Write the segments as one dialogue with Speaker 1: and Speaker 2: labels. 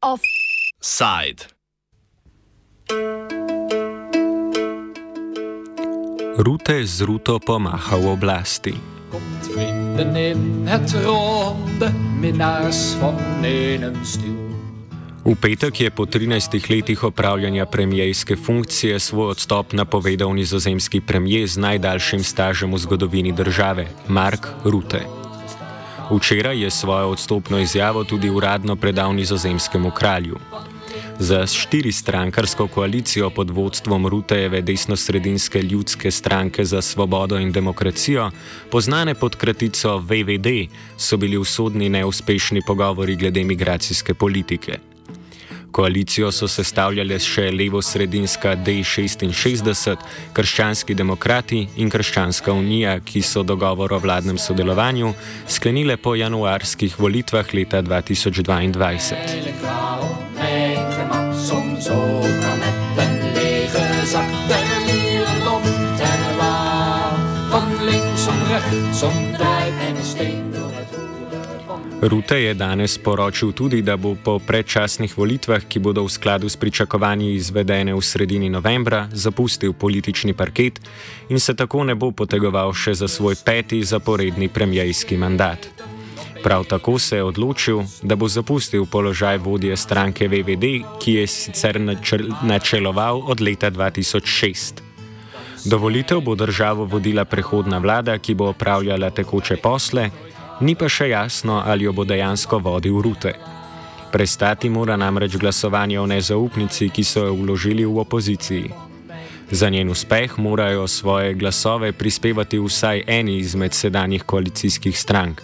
Speaker 1: Offside.
Speaker 2: Rute z ruto pomaha v oblasti.
Speaker 3: Komt vrienden in het ronde, minnaars van enem stuur.
Speaker 2: V petek je po 13 letih opravljanja premijejske funkcije svoj odstop napovedal nizozemski premijer z najdaljšim stažem v zgodovini države, Mark Rutte. Včeraj je svojo odstopno izjavo tudi uradno predal nizozemskemu kralju. Za štiri strankarsko koalicijo pod vodstvom Rutejeve desno-sredinske ljudske stranke za svobodo in demokracijo, poznane pod kratico VVD, so bili usodni neuspešni pogovori glede migracijske politike. Koalicijo so sestavljale še levo-sredinska D66, krščanski demokrati in krščanska unija, ki so dogovor o vladnem sodelovanju sklenile po januarskih volitvah leta 2022. Rute je danes poročil tudi, da bo po predčasnih volitvah, ki bodo v skladu s pričakovanji izvedene v sredini novembra, zapustil politični parket in se tako ne bo potegoval še za svoj peti zaporedni premijski mandat. Prav tako se je odločil, da bo zapustil položaj vodje stranke VVD, ki je sicer načeloval od leta 2006. Do volitev bo državo vodila prehodna vlada, ki bo opravljala tekoče posle ni pa še jasno, ali jo bo dejansko vodil Rute. Prestati mora namreč glasovanje o nezaupnici, ki so jo vložili v opoziciji. Za njen uspeh morajo svoje glasove prispevati vsaj eni izmed sedanjih koalicijskih strank.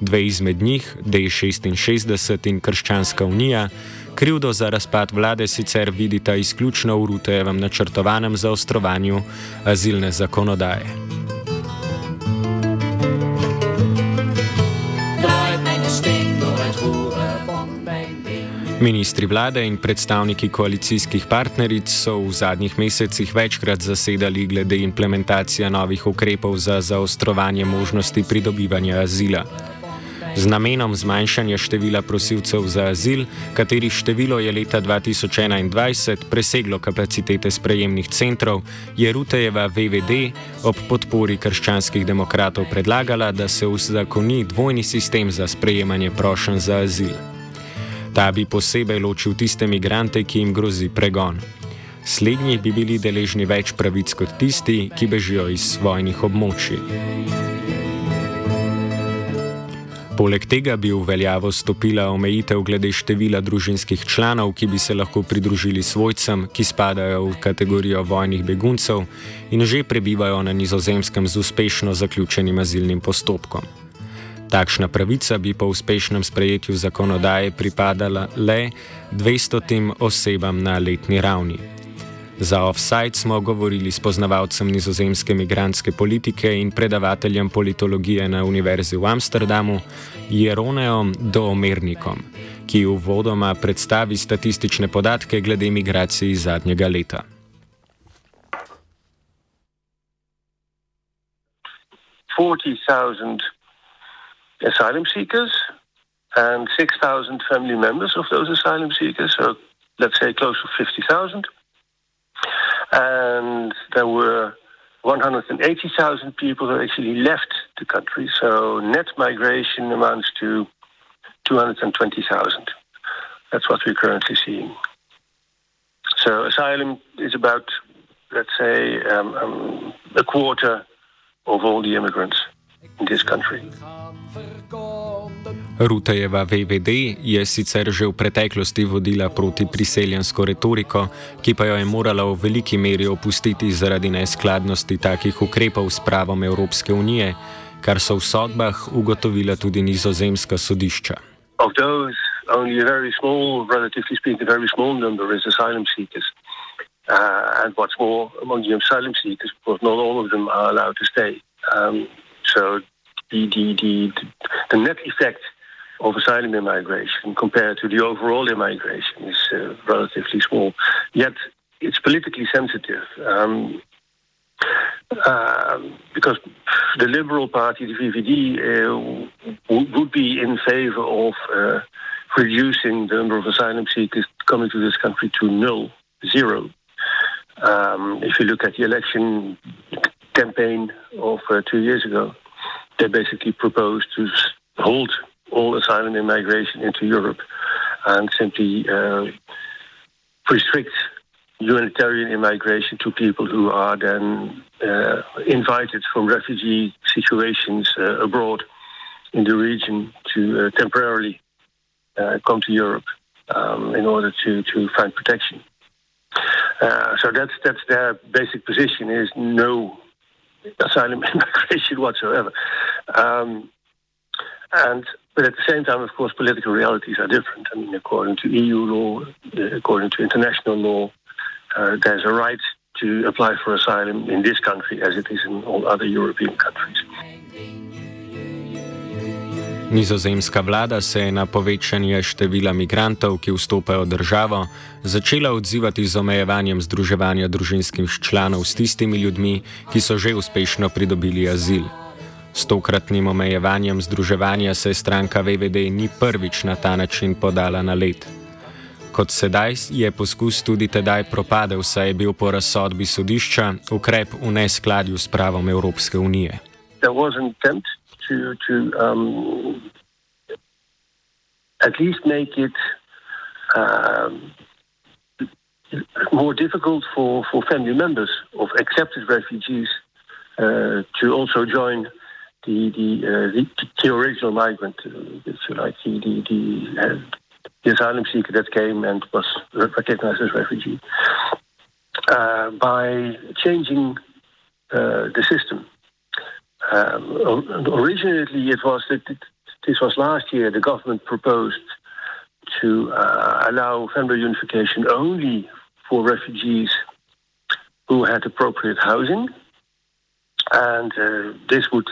Speaker 2: Dve izmed njih, D66 in Krščanska unija, krivdo za razpad vlade sicer vidita izključno v Rutejevem načrtovanem zaostrovanju azilne zakonodaje. Ministri vlade in predstavniki koalicijskih partneric so v zadnjih mesecih večkrat zasedali glede implementacije novih ukrepov za zaostrovanje možnosti pridobivanja azila. Z namenom zmanjšanja števila prosilcev za azil, katerih število je leta 2021 preseglo kapacitete sprejemnih centrov, je Rutejeva VVD ob podpori krščanskih demokratov predlagala, da se vzakoni dvojni sistem za sprejemanje prošen za azil. Ta bi posebej ločil tiste migrante, ki jim grozi pregon. Slednji bi bili deležni več pravic kot tisti, ki bežijo iz vojnih območij. Poleg tega bi v veljavo stopila omejitev glede števila družinskih članov, ki bi se lahko pridružili svojcem, ki spadajo v kategorijo vojnih beguncev in že prebivajo na nizozemskem z uspešno zaključenim azilnim postopkom. Takšna pravica bi po uspešnem sprejetju zakonodaje pripadala le 200 osebam na letni ravni. Za offside smo govorili s poznavalcem nizozemske migranske politike in predavateljem politologije na Univerzi v Amsterdamu, Jeroneom Doomernikom, ki v vodoma predstavi statistične podatke glede migracij zadnjega leta.
Speaker 4: Forty thousand asylum seekers and 6,000 family members of those asylum seekers, so let's say close to 50,000. And there were 180,000 people that actually left the country, so net migration amounts to 220,000. That's what we're currently seeing. So asylum is about, let's say, um, um, a quarter of all the immigrants.
Speaker 2: Rutejeva VVD je sicer že v preteklosti vodila proti priseljensko retoriko, ki pa jo je morala v veliki meri opustiti zaradi neskladnosti takih ukrepov s pravom Evropske unije, kar so v sodbah ugotovila tudi nizozemska sodišča.
Speaker 4: Only a very small, relatively speaking, a very small number is asylum seekers. Uh, and what's more, among the asylum seekers, of course, not all of them are allowed to stay. Um, so the, the, the, the net effect of asylum immigration compared to the overall immigration is uh, relatively small. Yet it's politically sensitive. Um, Um, because the Liberal Party, the VVD, uh, would be in favor of uh, reducing the number of asylum seekers coming to this country to null, zero. Um, if you look at the election campaign of uh, two years ago, they basically proposed to hold all asylum and migration into Europe and simply uh, restrict humanitarian immigration to people who are then uh, invited from refugee situations uh, abroad in the region to uh, temporarily uh, come to Europe um, in order to, to find protection. Uh, so that's that's their basic position: is no asylum immigration whatsoever. Um, and but at the same time, of course, political realities are different. I mean, according to EU law, according to international law, uh, there's a right to apply for asylum in this country as it is in all other European countries.
Speaker 2: Nizozemska vlada se je na povečanje števila migrantov, ki vstopajo v državo, začela odzivati z omejevanjem združevanja družinskih članov s tistimi ljudmi, ki so že uspešno pridobili azil. S tokratnim omejevanjem združevanja se stranka VVD ni prvič na ta način podala na let. Kot sedaj je poskus tudi tedaj propadel, saj je bil po razsodbi sodišča ukrep v neskladju s pravom Evropske unije.
Speaker 4: To, to, um, at least make it um, more difficult for, for family members of accepted refugees uh, to also join the the, uh, the, original migrant, uh, like, the, the, the uh, the asylum seeker that came and was recognized as refugee uh, by changing uh, the system. Um, originally, it was that this was last year. The government proposed to uh, allow family unification only for refugees who had appropriate housing, and uh, this would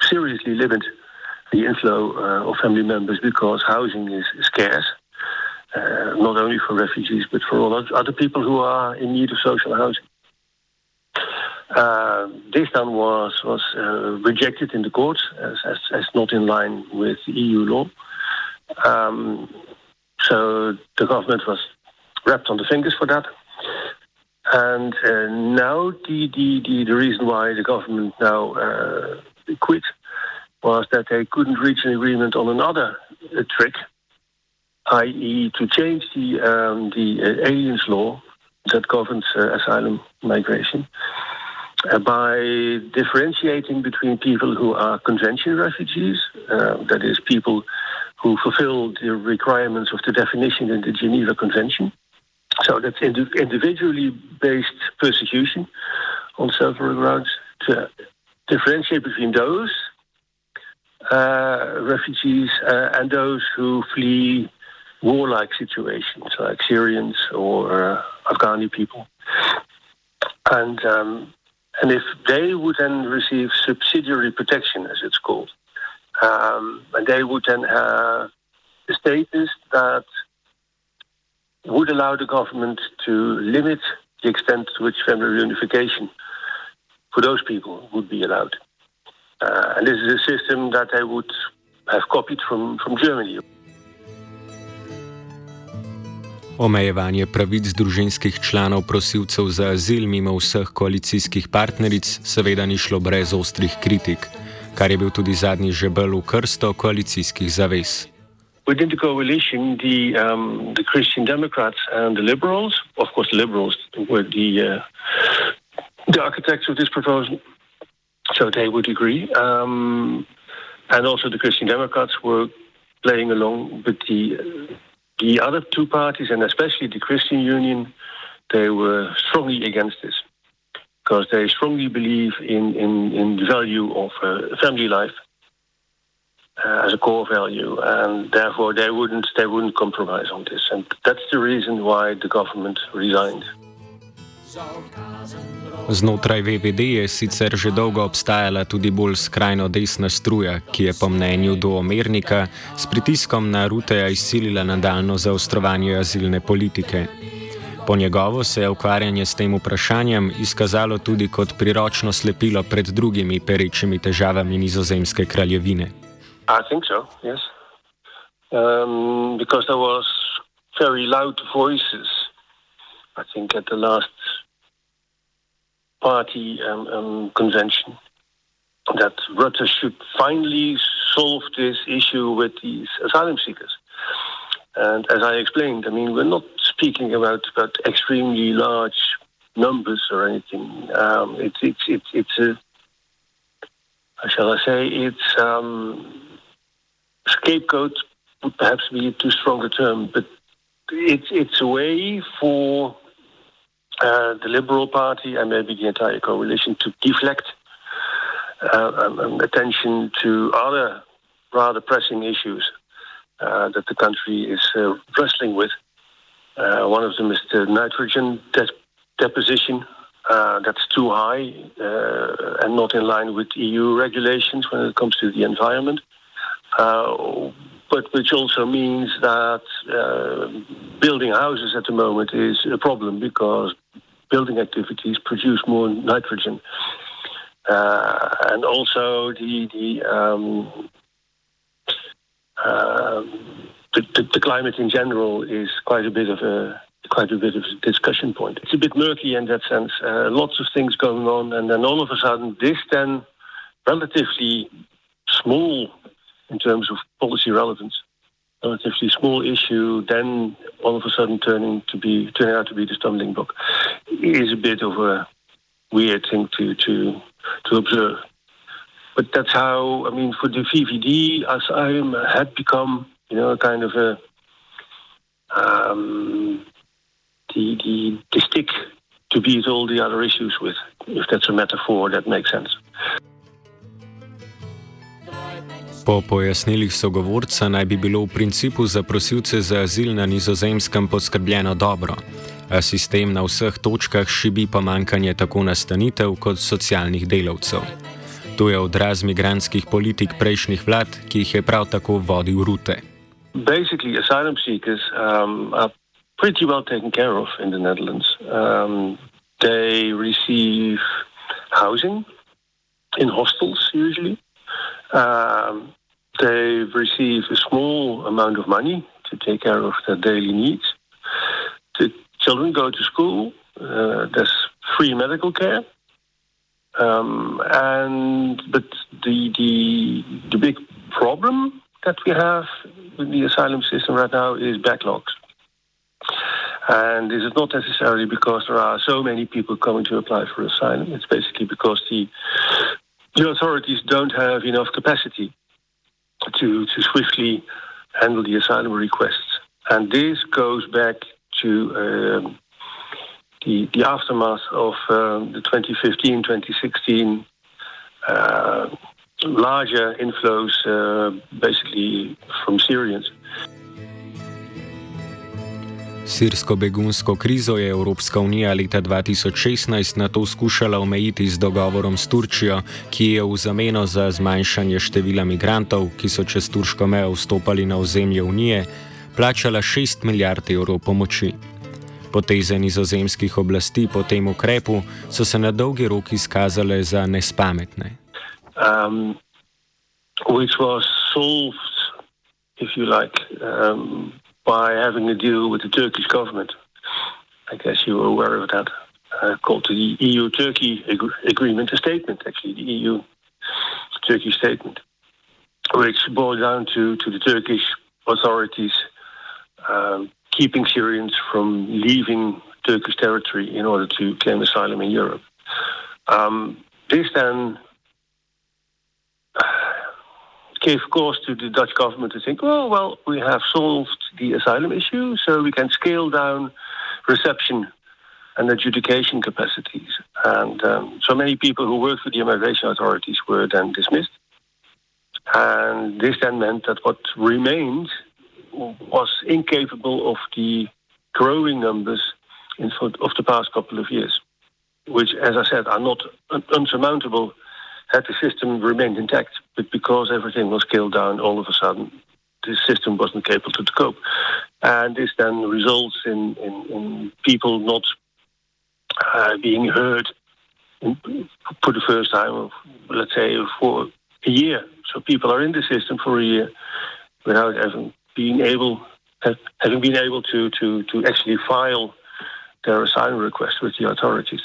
Speaker 4: seriously limit the inflow uh, of family members because housing is scarce, uh, not only for refugees but for all other people who are in need of social housing. Uh, this then was was uh, rejected in the courts as, as, as, not in line with EU law. Um, so the government was wrapped on the fingers for that. And uh, now the, the, the, the, reason why the government now uh, quit was that they couldn't reach an agreement on another uh, trick, i.e., to change the um, the uh, aliens law that governs uh, asylum migration uh, by differentiating between people who are convention refugees, uh, that is, people who fulfill the requirements of the definition in the Geneva Convention. So that's individually based persecution on several grounds. To differentiate between those uh, refugees uh, and those who flee warlike situations, like Syrians or uh, Afghani people. And um, and if they would then receive subsidiary protection, as it's called, um, and they would then have a status that would allow the government to limit the extent to which family reunification for those people would be allowed. Uh, and this is a system that I would have copied from, from Germany.
Speaker 2: Omejevanje pravic družinskih članov prosilcev za azil mimo vseh koalicijskih partneric seveda ni šlo brez ostrih kritik, kar je bil tudi zadnji žebel v krsto koalicijskih zavez.
Speaker 4: Within the coalition, the, um, the Christian Democrats and the Liberals, of course, the Liberals were the, uh, the architects of this proposal, so they would agree. Um, and also the Christian Democrats were playing along with the the other two parties, and especially the Christian Union. They were strongly against this because they strongly believe in in, in the value of uh, family life uh, as a core value, and therefore they wouldn't they wouldn't compromise on this, and that's the reason why the government resigned.
Speaker 2: Znotraj VVD je sicer že dolgo obstajala tudi bolj skrajno desna struja, ki je po mnenju doomernika s pritiskom na Ruteja izsilila nadaljno zaostrovanje azilne politike. Po njegovo se je ukvarjanje s tem vprašanjem izkazalo tudi kot priročno slepilo pred drugimi perečimi težavami nizozemske kraljevine.
Speaker 4: I think so, yes. Um, because there was very loud voices, I think, at the last party um, um, convention that Rutte should finally solve this issue with these asylum seekers. And as I explained, I mean, we're not speaking about, about extremely large numbers or anything. Um, it's, it's, it's, it's a, how shall I say, it's um, scapegoat would perhaps be a too strong a term, but it's, it's a way for uh, the Liberal Party and maybe the entire coalition to deflect uh, um, um, attention to other rather pressing issues uh, that the country is uh, wrestling with. Uh, one of them is the nitrogen de- deposition. That's too high and not in line with EU regulations when it comes to the environment. but which also means that building houses at the moment is a problem because building activities produce more nitrogen. Uh, and also the the, um, uh, the, the, the climate in general is quite a bit of a quite a bit of a discussion point. It's a bit murky in that sense. Uh, lots of things going on, and then all of a sudden, this then relatively small in terms of policy relevance, relatively small issue, then all of a sudden turning to be turning out to be the stumbling block, is a bit of a weird thing to to to observe. But that's how I mean for the VVD, as I had become you know a kind of a um, the, the the stick to beat all the other issues with, if that's a metaphor that makes sense.
Speaker 2: Po pojasnilih sogovorca naj bi bilo v principu za prosilce za azil na nizozemskem poskrbljeno dobro, a sistem na vseh točkah šibi pomankanje tako nastanitev kot socialnih delavcev. To je odraz migranskih politik prejšnjih vlad, ki jih je prav tako vodil Rute.
Speaker 4: Basically, asylum seekers um, are pretty well taken care of in the Netherlands. Um, they receive housing in hostels usually. Um, they receive a small amount of money to take care of their daily needs. The children go to school. Uh, there's free medical care. Um, and but the, the the big problem that we have with the asylum system right now is backlogs. And this is not necessarily because there are so many people coming to apply for asylum. It's basically because the the authorities don't have enough capacity to, to swiftly handle the asylum requests. And this goes back to um, the, the aftermath of um, the 2015 2016 uh, larger inflows, uh, basically from Syrians.
Speaker 2: Sirsko begunsko krizo je Evropska unija leta 2016 na to skušala omejiti z dogovorom s Turčijo, ki je v zameno za zmanjšanje števila migrantov, ki so čez turško mejo vstopali na ozemlje unije, plačala 6 milijard evrov pomoči. Poteze nizozemskih oblasti po tem ukrepu so se na dolgi rok izkazale za nespametne. Um,
Speaker 4: by having a deal with the Turkish government. I guess you were aware of that, uh, called the EU Turkey ag- agreement, a statement actually, the EU Turkey statement, which boiled down to, to the Turkish authorities um, keeping Syrians from leaving Turkish territory in order to claim asylum in Europe. Um, this then gave cause to the Dutch government to think, oh, well, we have solved the asylum issue, so we can scale down reception and adjudication capacities. And um, so many people who worked for the immigration authorities were then dismissed. And this then meant that what remained was incapable of the growing numbers in, of the past couple of years, which, as I said, are not unsurmountable had the system remained intact. But because everything was scaled down, all of a sudden, the system wasn't capable to cope. And this then results in, in, in people not uh, being heard for the first time, let's say, for a year. So people are in the system for a year without having being able having been able to, to, to actually file their asylum request with the authorities.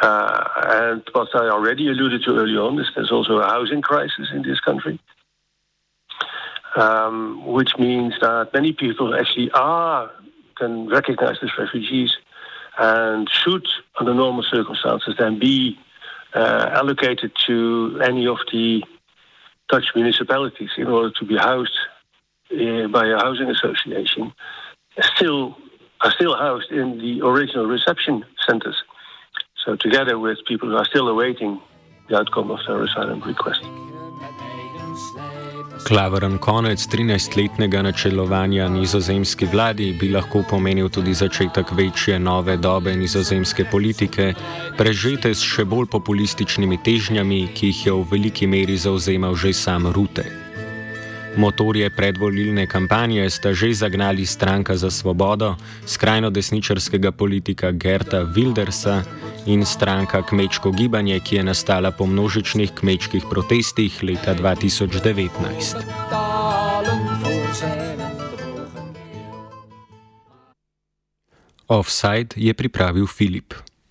Speaker 4: Uh, and what I already alluded to early on is there's also a housing crisis in this country, um, which means that many people actually are can recognize as refugees and should, under normal circumstances, then be uh, allocated to any of the Dutch municipalities in order to be housed uh, by a housing association. Still, are still housed in the original reception centres. So, together with people who are still awaiting the outcome of their asylum request.
Speaker 2: Klaveren konec 13-letnega načelovanja nizozemski vladi bi lahko pomenil tudi začetek večje nove dobe nizozemske politike, prežete s še bolj populističnimi težnjami, ki jih je v veliki meri zauzemal že sam Rute. Motorje predvolilne kampanje sta že zagnali stranka za svobodo, skrajno desničarskega politika Gerta Wildersa in stranka Kmečko gibanje, ki je nastala po množičnih kmečkih protestih leta 2019. Offside je pripravil Filip.